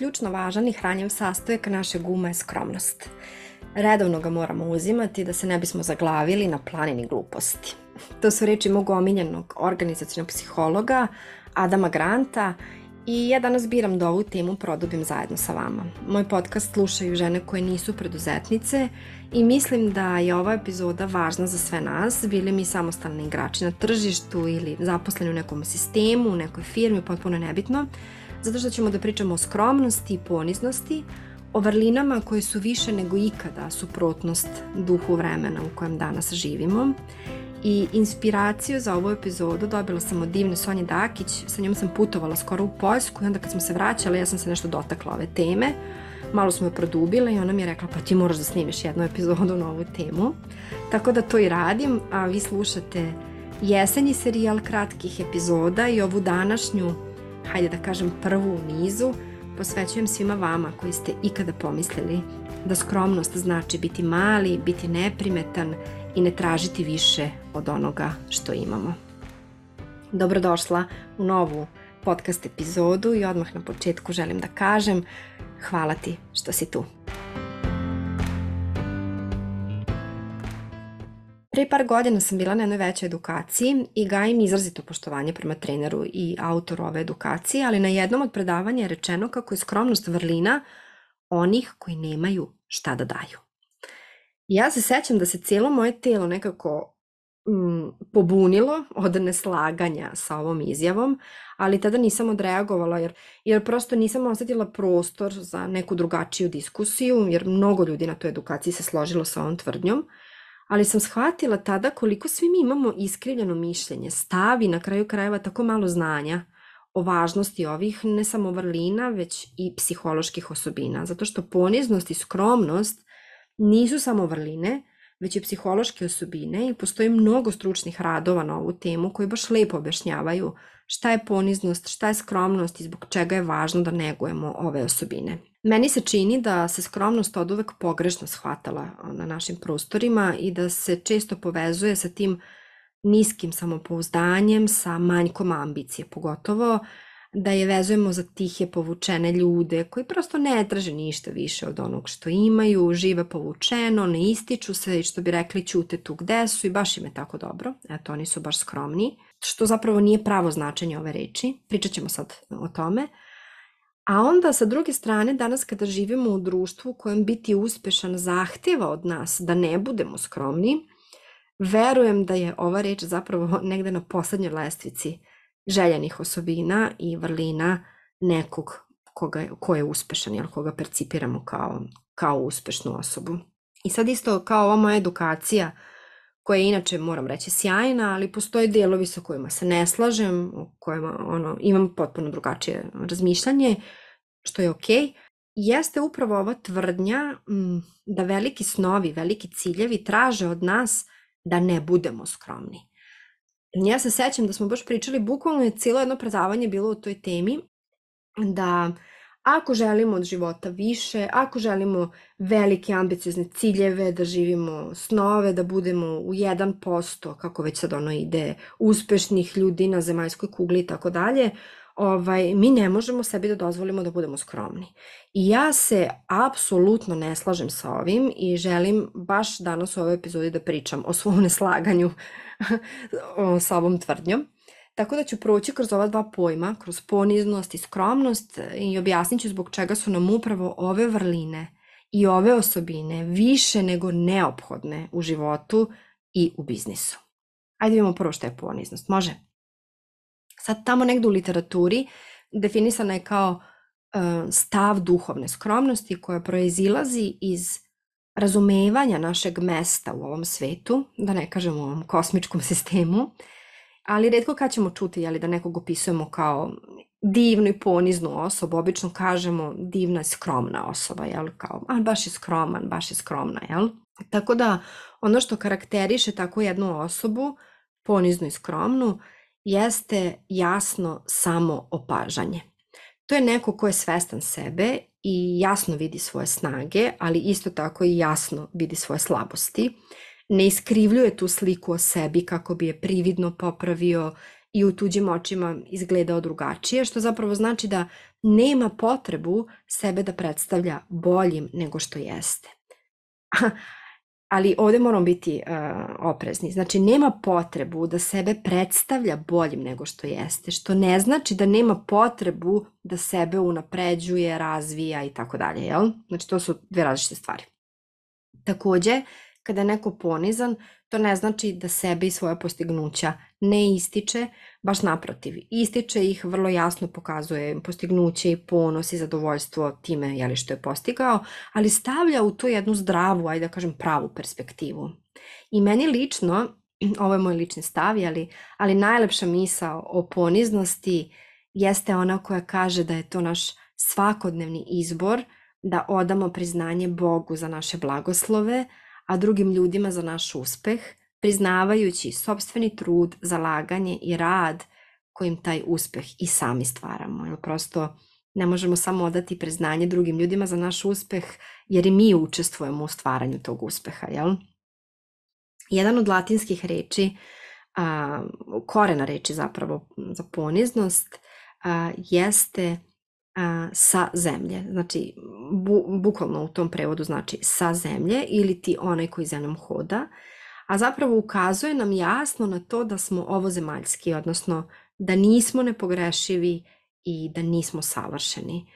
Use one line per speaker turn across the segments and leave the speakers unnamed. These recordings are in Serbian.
ključno važan i hranjiv sastojak naše gume je skromnost. Redovno ga moramo uzimati da se ne bismo zaglavili na planini gluposti. To su reči mog omiljenog organizacijnog psihologa Adama Granta i ja danas biram da ovu temu produbim zajedno sa vama. Moj podcast slušaju žene koje nisu preduzetnice i mislim da je ova epizoda važna za sve nas, bili mi samostalni igrači na tržištu ili zaposleni u nekom sistemu, u nekoj firmi, potpuno nebitno, zato što ćemo da pričamo o skromnosti i poniznosti, o vrlinama koje su više nego ikada suprotnost duhu vremena u kojem danas živimo. I inspiraciju za ovu epizodu dobila sam od divne Sonje Dakić, sa njom sam putovala skoro u Poljsku i onda kad smo se vraćali ja sam se nešto dotakla ove teme. Malo smo je produbile i ona mi je rekla pa ti moraš da snimiš jednu epizodu na ovu temu. Tako da to i radim, a vi slušate jesenji serijal kratkih epizoda i ovu današnju, hajde da kažem prvu u nizu, posvećujem svima vama koji ste ikada pomislili da skromnost znači biti mali, biti neprimetan i ne tražiti više od onoga što imamo. Dobrodošla u novu podcast epizodu i odmah na početku želim da kažem hvala ti što si tu. Pre par godina sam bila na jednoj većoj edukaciji i gajim izrazito poštovanje prema treneru i autoru ove edukacije, ali na jednom od predavanja je rečeno kako je skromnost vrlina onih koji nemaju šta da daju. Ja se sećam da se cijelo moje telo nekako mm, pobunilo od neslaganja sa ovom izjavom, ali tada nisam odreagovala jer, jer prosto nisam osetila prostor za neku drugačiju diskusiju, jer mnogo ljudi na toj edukaciji se složilo sa ovom tvrdnjom, ali sam shvatila tada koliko svi mi imamo iskrivljeno mišljenje, stavi na kraju krajeva tako malo znanja o važnosti ovih ne samo vrlina, već i psiholoških osobina, zato što poniznost i skromnost nisu samo vrline, već i psihološke osobine i postoji mnogo stručnih radova na ovu temu koji baš lepo objašnjavaju šta je poniznost, šta je skromnost i zbog čega je važno da negujemo ove osobine. Meni se čini da se skromnost od uvek pogrešno shvatala na našim prostorima i da se često povezuje sa tim niskim samopouzdanjem, sa manjkom ambicije, pogotovo da je vezujemo za tihe povučene ljude koji prosto ne traže ništa više od onog što imaju, žive povučeno, ne ističu se i što bi rekli ćute tu gde su i baš im je tako dobro. Eto, oni su baš skromni, što zapravo nije pravo značenje ove reči. Pričat ćemo sad o tome. A onda sa druge strane, danas kada živimo u društvu u kojem biti uspešan zahteva od nas da ne budemo skromni, verujem da je ova reč zapravo negde na poslednjoj lestvici željenih osobina i vrlina nekog koga, ko je uspešan, jel, koga percipiramo kao, kao uspešnu osobu. I sad isto kao ova moja edukacija, koja je inače, moram reći, sjajna, ali postoje delovi sa kojima se ne slažem, u kojima ono, imam potpuno drugačije razmišljanje, što je okej, okay, jeste upravo ova tvrdnja da veliki snovi, veliki ciljevi traže od nas da ne budemo skromni. Ja se sećam da smo baš pričali, bukvalno je cijelo jedno predavanje bilo o toj temi, da ako želimo od života više, ako želimo velike ambiciozne ciljeve, da živimo snove, da budemo u 1%, kako već sad ono ide, uspešnih ljudi na zemaljskoj kugli i tako dalje, ovaj, mi ne možemo sebi da dozvolimo da budemo skromni. I ja se apsolutno ne slažem sa ovim i želim baš danas u ovoj epizodi da pričam o svom neslaganju sa ovom tvrdnjom. Tako da ću proći kroz ova dva pojma, kroz poniznost i skromnost i objasnit ću zbog čega su nam upravo ove vrline i ove osobine više nego neophodne u životu i u biznisu. Ajde vidimo prvo šta je poniznost. Može? Sad tamo negde u literaturi definisana je kao uh, stav duhovne skromnosti koja proizilazi iz razumevanja našeg mesta u ovom svetu, da ne kažem u ovom kosmičkom sistemu, ali redko kad ćemo čuti jeli, da nekog opisujemo kao divnu i poniznu osobu, obično kažemo divna i skromna osoba, jel, kao, a baš je skroman, baš je skromna, jel? Tako da ono što karakteriše tako jednu osobu, poniznu i skromnu, jeste jasno samo opažanje. To je neko ko je svestan sebe i jasno vidi svoje snage, ali isto tako i jasno vidi svoje slabosti. Ne iskrivljuje tu sliku o sebi kako bi je prividno popravio i u tuđim očima izgledao drugačije, što zapravo znači da nema potrebu sebe da predstavlja boljim nego što jeste. Ali ovde moramo biti uh, oprezni. Znači, nema potrebu da sebe predstavlja boljim nego što jeste, što ne znači da nema potrebu da sebe unapređuje, razvija i tako dalje? Znači, to su dve različite stvari. Takođe, kada je neko ponizan, to ne znači da sebe i svoje postignuća ne ističe, baš naprotiv. Ističe ih, vrlo jasno pokazuje postignuće i ponos i zadovoljstvo time jeli, što je postigao, ali stavlja u to jednu zdravu, ajde da kažem pravu perspektivu. I meni lično, ovo je moj lični stav, jeli, ali najlepša misa o poniznosti jeste ona koja kaže da je to naš svakodnevni izbor da odamo priznanje Bogu za naše blagoslove, a drugim ljudima za naš uspeh, priznavajući sobstveni trud, zalaganje i rad kojim taj uspeh i sami stvaramo. Jer prosto ne možemo samo odati priznanje drugim ljudima za naš uspeh, jer i mi učestvujemo u stvaranju tog uspeha, jel? Jedan od latinskih reči, a, korena reči zapravo za poniznost, a, jeste sa zemlje. Znači, bu, bukvalno u tom prevodu znači sa zemlje ili ti onaj koji zemljom hoda, a zapravo ukazuje nam jasno na to da smo ovozemaljski, odnosno da nismo nepogrešivi i da nismo savršeni.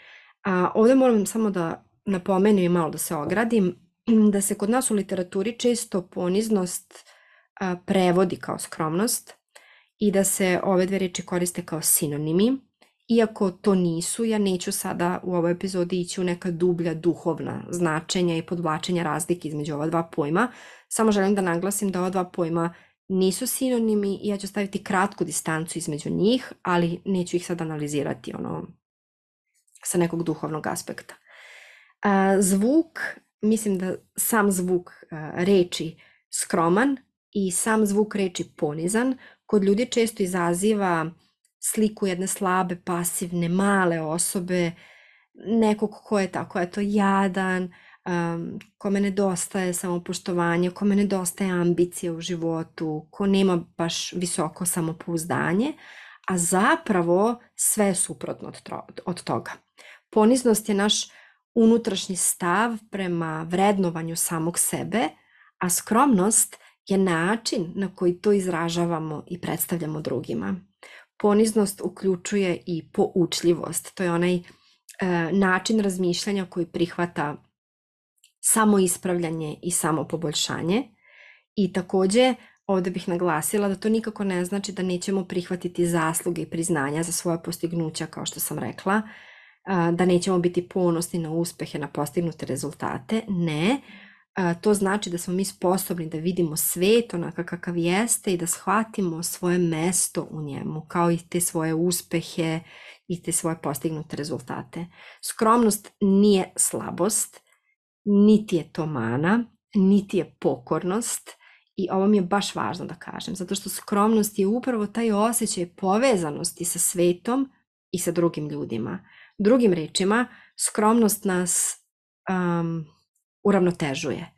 A, ovde moram samo da napomenem i malo da se ogradim, da se kod nas u literaturi često poniznost a, prevodi kao skromnost i da se ove dve reči koriste kao sinonimi, Iako to nisu, ja neću sada u ovoj epizodi ići u neka dublja duhovna značenja i podvlačenja razlike između ova dva pojma. Samo želim da naglasim da ova dva pojma nisu sinonimi i ja ću staviti kratku distancu između njih, ali neću ih sad analizirati ono sa nekog duhovnog aspekta. Zvuk, mislim da sam zvuk reči skroman i sam zvuk reči ponizan kod ljudi često izaziva sliku jedne slabe, pasivne, male osobe, nekog ko je tako, eto, jadan, um, kome nedostaje samopoštovanje, kome nedostaje ambicije u životu, ko nema baš visoko samopouzdanje, a zapravo sve je suprotno od, od toga. Poniznost je naš unutrašnji stav prema vrednovanju samog sebe, a skromnost je način na koji to izražavamo i predstavljamo drugima. Poniznost uključuje i poučljivost. To je onaj e, način razmišljanja koji prihvata samo ispravljanje i samo poboljšanje. I takođe, ovde bih naglasila da to nikako ne znači da nećemo prihvatiti zasluge i priznanja za svoje postignuća, kao što sam rekla, da nećemo biti ponosni na uspehe, na postignute rezultate. Ne, to znači da smo mi sposobni da vidimo svet onaka kakav jeste i da shvatimo svoje mesto u njemu, kao i te svoje uspehe i te svoje postignute rezultate. Skromnost nije slabost, niti je to mana, niti je pokornost i ovo mi je baš važno da kažem, zato što skromnost je upravo taj osjećaj povezanosti sa svetom i sa drugim ljudima. Drugim rečima, skromnost nas um, uravnotežuje.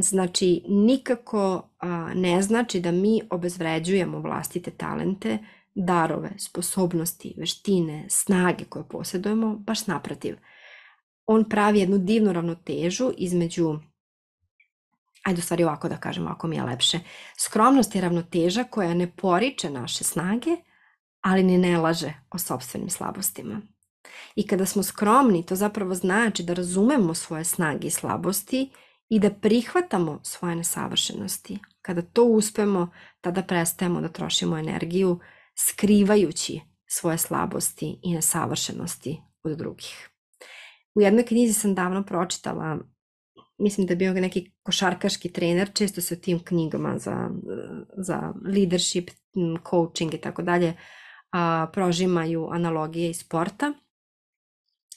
Znači, nikako a, ne znači da mi obezvređujemo vlastite talente, darove, sposobnosti, veštine, snage koje posjedujemo, baš naprotiv. On pravi jednu divnu ravnotežu između ajde u stvari ovako da kažem, ovako mi je lepše. Skromnost je ravnoteža koja ne poriče naše snage, ali ni ne laže o sobstvenim slabostima. I kada smo skromni, to zapravo znači da razumemo svoje snage i slabosti i da prihvatamo svoje nesavršenosti. Kada to uspemo, tada prestajemo da trošimo energiju skrivajući svoje slabosti i nesavršenosti od drugih. U jednoj knjizi sam davno pročitala, mislim da je bio neki košarkaški trener, često se u tim knjigama za, za leadership, coaching i tako dalje prožimaju analogije iz sporta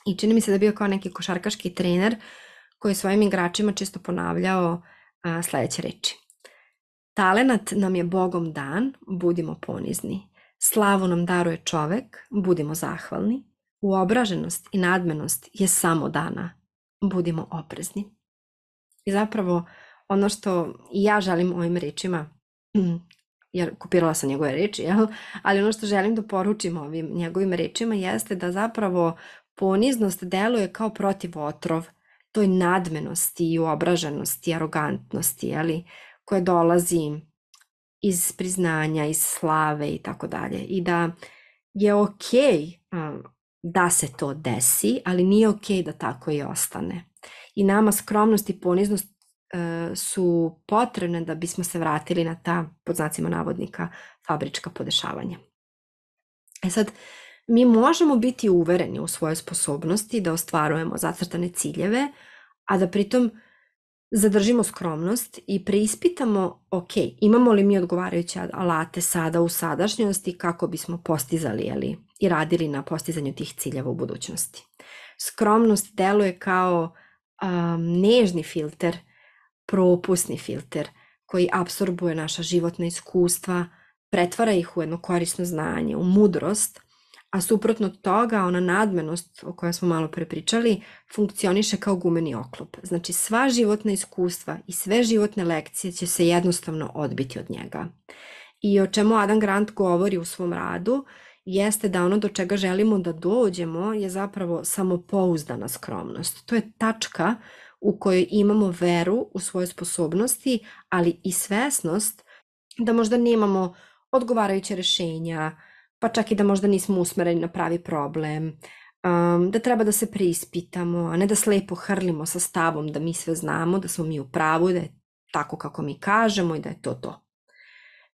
I čini mi se da bio kao neki košarkaški trener koji svojim igračima često ponavljao a, sledeće reči. Talenat nam je Bogom dan, budimo ponizni. Slavu nam daruje čovek, budimo zahvalni. Uobraženost i nadmenost je samo dana, budimo oprezni. I zapravo ono što i ja želim ovim rečima jer kopirala sam njegove reči, jel? ali ono što želim da poručim ovim njegovim rečima jeste da zapravo poniznost deluje kao protiv otrov toj nadmenosti i uobraženosti, arogantnosti, jeli, koje dolazi iz priznanja, iz slave i tako dalje. I da je okej okay, da se to desi, ali nije okej okay da tako i ostane. I nama skromnost i poniznost e, su potrebne da bismo se vratili na ta, pod znacima navodnika, fabrička podešavanja. E sad, mi možemo biti uvereni u svoje sposobnosti da ostvarujemo zacrtane ciljeve, a da pritom zadržimo skromnost i preispitamo, ok, imamo li mi odgovarajuće alate sada u sadašnjosti kako bismo postizali ali, i radili na postizanju tih ciljeva u budućnosti. Skromnost deluje kao um, nežni filter, propusni filter koji absorbuje naša životna iskustva, pretvara ih u jedno korisno znanje, u mudrost, a suprotno toga ona nadmenost o kojoj smo malo prepričali funkcioniše kao gumeni oklop. Znači sva životna iskustva i sve životne lekcije će se jednostavno odbiti od njega. I o čemu Adam Grant govori u svom radu jeste da ono do čega želimo da dođemo je zapravo samopouzdana skromnost. To je tačka u kojoj imamo veru u svoje sposobnosti, ali i svesnost da možda nemamo odgovarajuće rešenja, pa čak i da možda nismo usmereni na pravi problem, um, da treba da se preispitamo, a ne da slepo hrlimo sa stavom da mi sve znamo, da smo mi u pravu, da je tako kako mi kažemo i da je to to.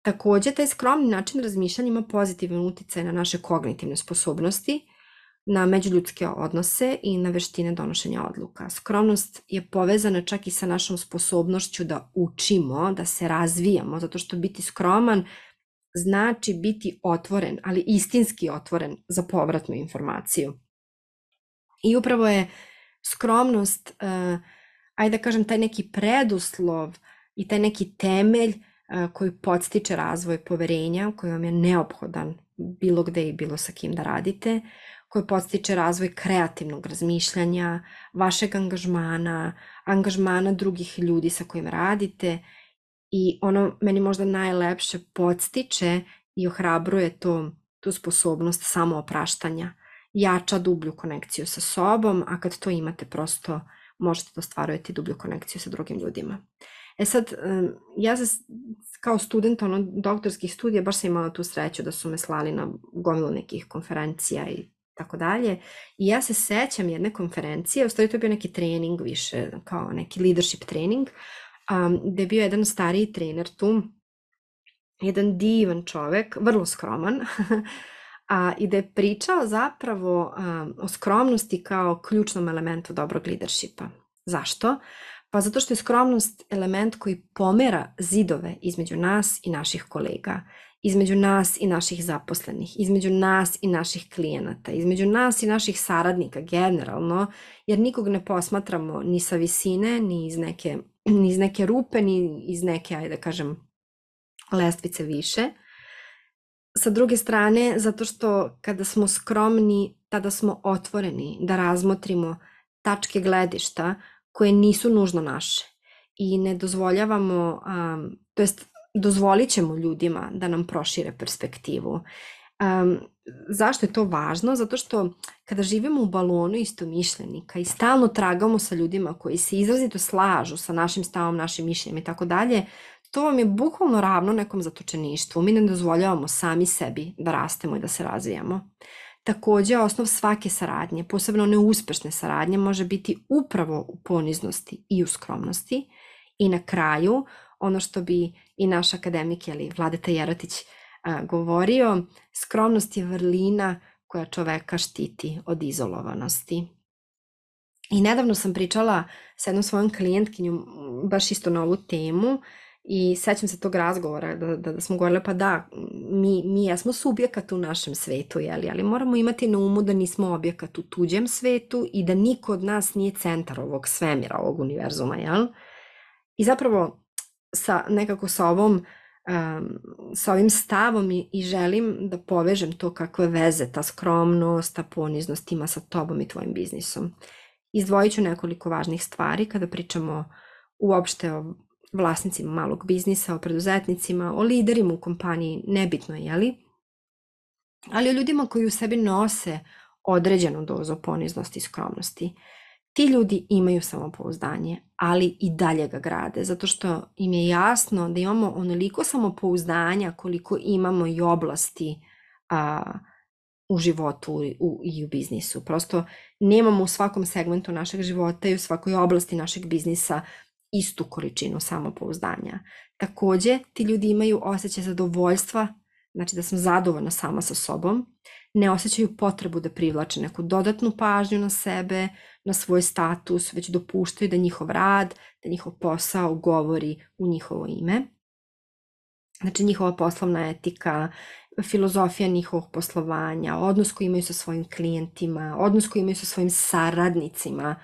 Takođe, taj skromni način razmišljanja ima pozitivan uticaj na naše kognitivne sposobnosti, na međuljudske odnose i na veštine donošenja odluka. Skromnost je povezana čak i sa našom sposobnošću da učimo, da se razvijamo, zato što biti skroman znači biti otvoren, ali istinski otvoren za povratnu informaciju. I upravo je skromnost, uh, ajde da kažem, taj neki preduslov i taj neki temelj uh, koji podstiče razvoj poverenja, koji vam je neophodan bilo gde i bilo sa kim da radite, koji podstiče razvoj kreativnog razmišljanja, vašeg angažmana, angažmana drugih ljudi sa kojim radite i ono meni možda najlepše podstiče i ohrabruje to, tu sposobnost samoopraštanja, jača dublju konekciju sa sobom, a kad to imate prosto možete da ostvarujete dublju konekciju sa drugim ljudima. E sad, ja se kao student ono, doktorskih studija baš sam imala tu sreću da su me slali na gomilu nekih konferencija i tako dalje. I ja se sećam jedne konferencije, u stvari to je bio neki trening više, kao neki leadership trening, um, gde je bio jedan stariji trener tu, jedan divan čovek, vrlo skroman, a, i da je pričao zapravo um, o skromnosti kao ključnom elementu dobrog leadershipa. Zašto? Pa zato što je skromnost element koji pomera zidove između nas i naših kolega, između nas i naših zaposlenih, između nas i naših klijenata, između nas i naših saradnika generalno, jer nikog ne posmatramo ni sa visine, ni iz neke ni iz neke rupe, ni iz neke, ajde da kažem, lestvice više. Sa druge strane, zato što kada smo skromni, tada smo otvoreni da razmotrimo tačke gledišta koje nisu nužno naše i ne dozvoljavamo, um, to jest dozvolit ćemo ljudima da nam prošire perspektivu. Um, zašto je to važno? Zato što kada živimo u balonu istomišljenika i stalno tragamo sa ljudima koji se izrazito slažu sa našim stavom, našim mišljenjem i tako dalje, to vam je bukvalno ravno nekom zatočeništvu. Mi ne dozvoljavamo sami sebi da rastemo i da se razvijamo. Takođe, osnov svake saradnje, posebno neuspešne saradnje, može biti upravo u poniznosti i u skromnosti. I na kraju, ono što bi i naš akademik, ili Vladeta Jerotić, govorio, skromnost je vrlina koja čoveka štiti od izolovanosti. I nedavno sam pričala sa jednom svojom klijentkinjom baš isto na ovu temu i sećam se tog razgovora da, da, da smo govorili pa da, mi, mi jesmo subjekat u našem svetu, jeli, ali moramo imati na umu da nismo objekat u tuđem svetu i da niko od nas nije centar ovog svemira, ovog univerzuma, jel? I zapravo sa, nekako sa ovom uh, um, sa ovim stavom i, i želim da povežem to kakve veze ta skromnost, ta poniznost ima sa tobom i tvojim biznisom. Izdvojit ću nekoliko važnih stvari kada pričamo uopšte o vlasnicima malog biznisa, o preduzetnicima, o liderima u kompaniji, nebitno je, jeli? Ali o ljudima koji u sebi nose određenu dozu poniznosti i skromnosti. Ti ljudi imaju samopouzdanje, ali i dalje ga grade, zato što im je jasno da imamo onoliko samopouzdanja koliko imamo i oblasti a, u životu u, i u biznisu. Prosto nemamo u svakom segmentu našeg života i u svakoj oblasti našeg biznisa istu količinu samopouzdanja. Takođe, ti ljudi imaju osjećaj zadovoljstva, znači da sam zadovoljna sama sa sobom, ne osjećaju potrebu da privlače neku dodatnu pažnju na sebe, na svoj status, već dopuštaju da njihov rad, da njihov posao govori u njihovo ime. Znači njihova poslovna etika, filozofija njihovog poslovanja, odnos koji imaju sa svojim klijentima, odnos koji imaju sa svojim saradnicima.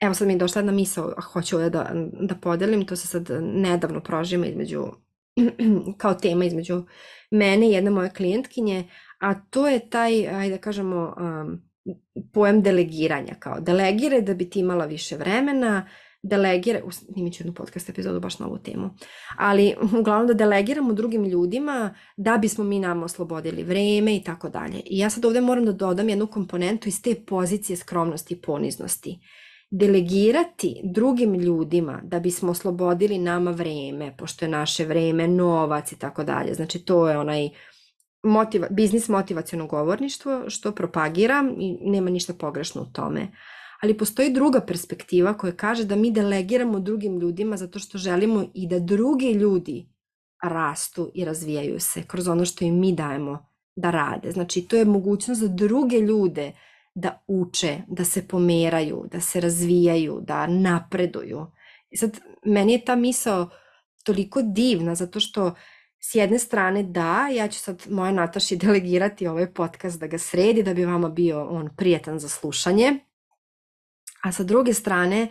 Evo sad mi je došla jedna misla, hoću ovdje da, da podelim, to se sad nedavno prožima između, kao tema između mene i jedne moje klijentkinje, a to je taj, ajde da kažemo, pojam delegiranja, kao delegire da bi ti imala više vremena, delegire, snimit ću jednu podcast epizodu baš na ovu temu, ali uglavnom da delegiramo drugim ljudima da bismo mi nam oslobodili vreme i tako dalje. I ja sad ovde moram da dodam jednu komponentu iz te pozicije skromnosti i poniznosti. Delegirati drugim ljudima da bismo oslobodili nama vreme, pošto je naše vreme novac i tako dalje. Znači to je onaj motiva, biznis motivacijono govorništvo što propagiram i nema ništa pogrešno u tome ali postoji druga perspektiva koja kaže da mi delegiramo drugim ljudima zato što želimo i da drugi ljudi rastu i razvijaju se kroz ono što im mi dajemo da rade. Znači, to je mogućnost za druge ljude da uče, da se pomeraju, da se razvijaju, da napreduju. I sad, meni je ta misao toliko divna zato što s jedne strane da, ja ću sad moje Nataši delegirati ovaj podcast da ga sredi, da bi vama bio on prijetan za slušanje, A sa druge strane,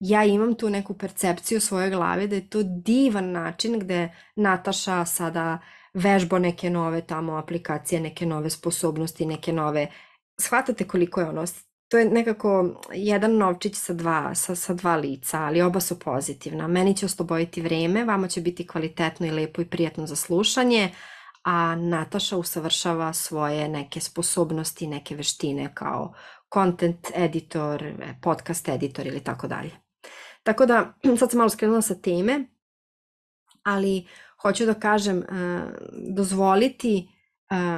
ja imam tu neku percepciju u svojoj glavi da je to divan način gde Nataša sada vežba neke nove tamo aplikacije, neke nove sposobnosti, neke nove... Shvatate koliko je ono, to je nekako jedan novčić sa dva, sa, sa dva lica, ali oba su pozitivna. Meni će osloboditi vreme, vama će biti kvalitetno i lepo i prijatno za slušanje, a Nataša usavršava svoje neke sposobnosti, neke veštine kao content editor, podcast editor ili tako dalje. Tako da, sad sam malo skrenula sa teme, ali hoću da kažem, uh, dozvoliti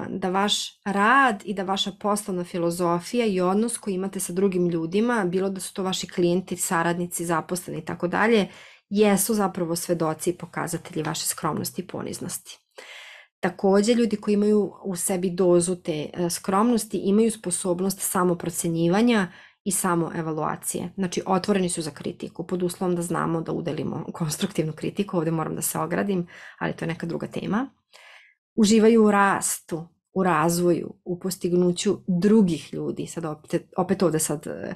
da vaš rad i da vaša poslovna filozofija i odnos koji imate sa drugim ljudima, bilo da su to vaši klijenti, saradnici, zaposleni i tako dalje, jesu zapravo svedoci i pokazatelji vaše skromnosti i poniznosti. Takođe, ljudi koji imaju u sebi dozu te e, skromnosti imaju sposobnost samoprocenjivanja i samoevaluacije. Znači, otvoreni su za kritiku, pod uslovom da znamo da udelimo konstruktivnu kritiku, ovde moram da se ogradim, ali to je neka druga tema. Uživaju u rastu, u razvoju, u postignuću drugih ljudi. Sad opet, opet ovde sad, e,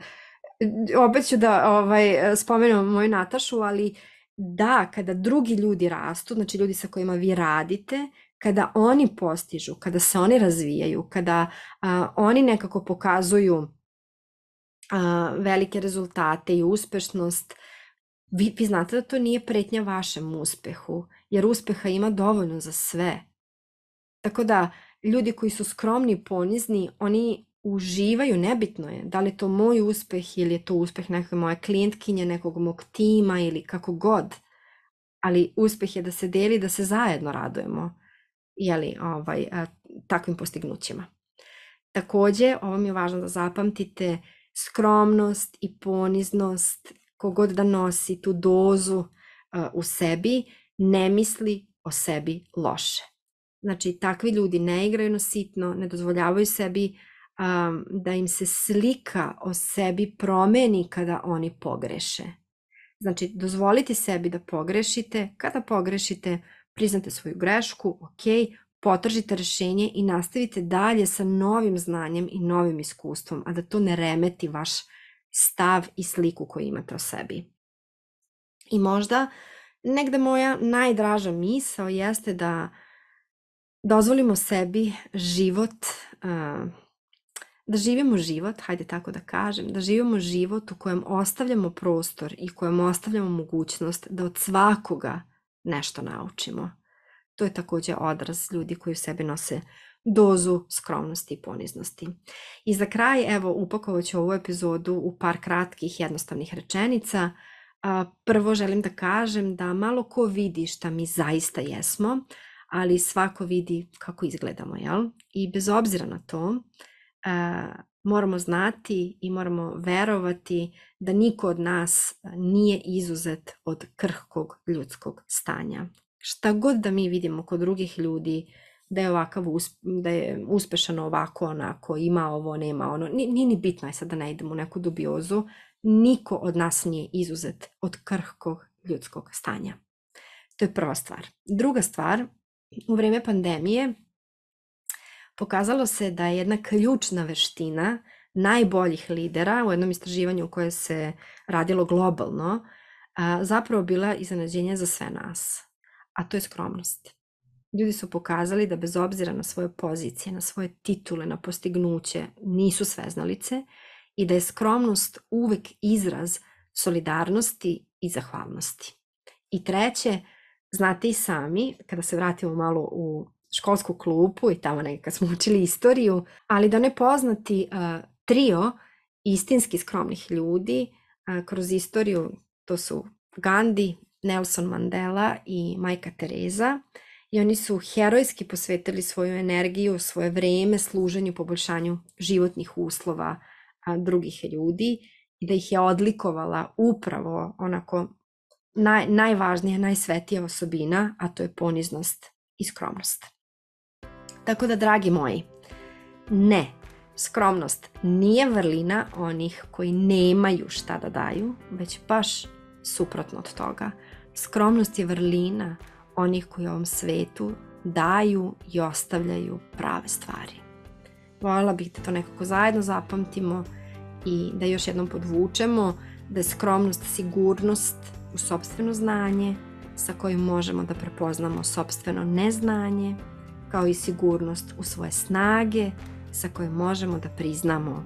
opet ću da ovaj, spomenem moju Natašu, ali da, kada drugi ljudi rastu, znači ljudi sa kojima vi radite, kada oni postižu, kada se oni razvijaju, kada a, oni nekako pokazuju a, velike rezultate i uspešnost, vi, vi znate da to nije pretnja vašem uspehu, jer uspeha ima dovoljno za sve. Tako da, ljudi koji su skromni ponizni, oni uživaju, nebitno je da li je to moj uspeh ili je to uspeh neke moje klijentkinje, nekog mog tima ili kako god. Ali uspeh je da se deli, da se zajedno radujemo jeli, ovaj, takvim postignućima. Takođe, ovo mi je važno da zapamtite, skromnost i poniznost, kogod da nosi tu dozu a, u sebi, ne misli o sebi loše. Znači, takvi ljudi ne igraju na sitno, ne dozvoljavaju sebi a, da im se slika o sebi promeni kada oni pogreše. Znači, dozvoliti sebi da pogrešite, kada pogrešite, priznate svoju grešku, ok, potržite rešenje i nastavite dalje sa novim znanjem i novim iskustvom, a da to ne remeti vaš stav i sliku koju imate o sebi. I možda negde moja najdraža misao jeste da dozvolimo sebi život da živimo život, hajde tako da kažem, da živimo život u kojem ostavljamo prostor i kojem ostavljamo mogućnost da od svakoga nešto naučimo. To je takođe odraz ljudi koji u sebi nose dozu skromnosti i poniznosti. I za kraj, evo, upakovat ću ovu epizodu u par kratkih jednostavnih rečenica. Prvo želim da kažem da malo ko vidi šta mi zaista jesmo, ali svako vidi kako izgledamo, jel? I bez obzira na to, moramo znati i moramo verovati da niko od nas nije izuzet od krhkog ljudskog stanja. Šta god da mi vidimo kod drugih ljudi, da je ovakav, da je uspešan ovako, onako, ima ovo, nema ono, nije ni bitno je sad da ne idemo u neku dubiozu, niko od nas nije izuzet od krhkog ljudskog stanja. To je prva stvar. Druga stvar, u vreme pandemije pokazalo se da je jedna ključna veština najboljih lidera u jednom istraživanju koje se radilo globalno zapravo bila iznenađenje za sve nas, a to je skromnost. Ljudi su pokazali da bez obzira na svoje pozicije, na svoje titule, na postignuće, nisu sveznalice i da je skromnost uvek izraz solidarnosti i zahvalnosti. I treće, znate i sami, kada se vratimo malo u školsku klupu i tamo nekada smo učili istoriju, ali da ne poznati uh, trio istinski skromnih ljudi uh, kroz istoriju, to su Gandhi, Nelson Mandela i Majka Tereza, i oni su herojski posvetili svoju energiju, svoje vreme služenju poboljšanju životnih uslova a, drugih ljudi i da ih je odlikovala upravo onako naj, najvažnija, najsvetija osobina, a to je poniznost i skromnost. Tako da, dragi moji, ne, skromnost nije vrlina onih koji nemaju šta da daju, već baš suprotno od toga. Skromnost je vrlina onih koji ovom svetu daju i ostavljaju prave stvari. Voljela bih da to nekako zajedno zapamtimo i da još jednom podvučemo da je skromnost sigurnost u sobstveno znanje sa kojim možemo da prepoznamo sobstveno neznanje, kao i sigurnost u svoje snage sa kojim možemo da priznamo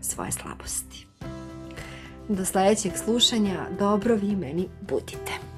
svoje slabosti. Do sledećeg slušanja dobro vi meni budite.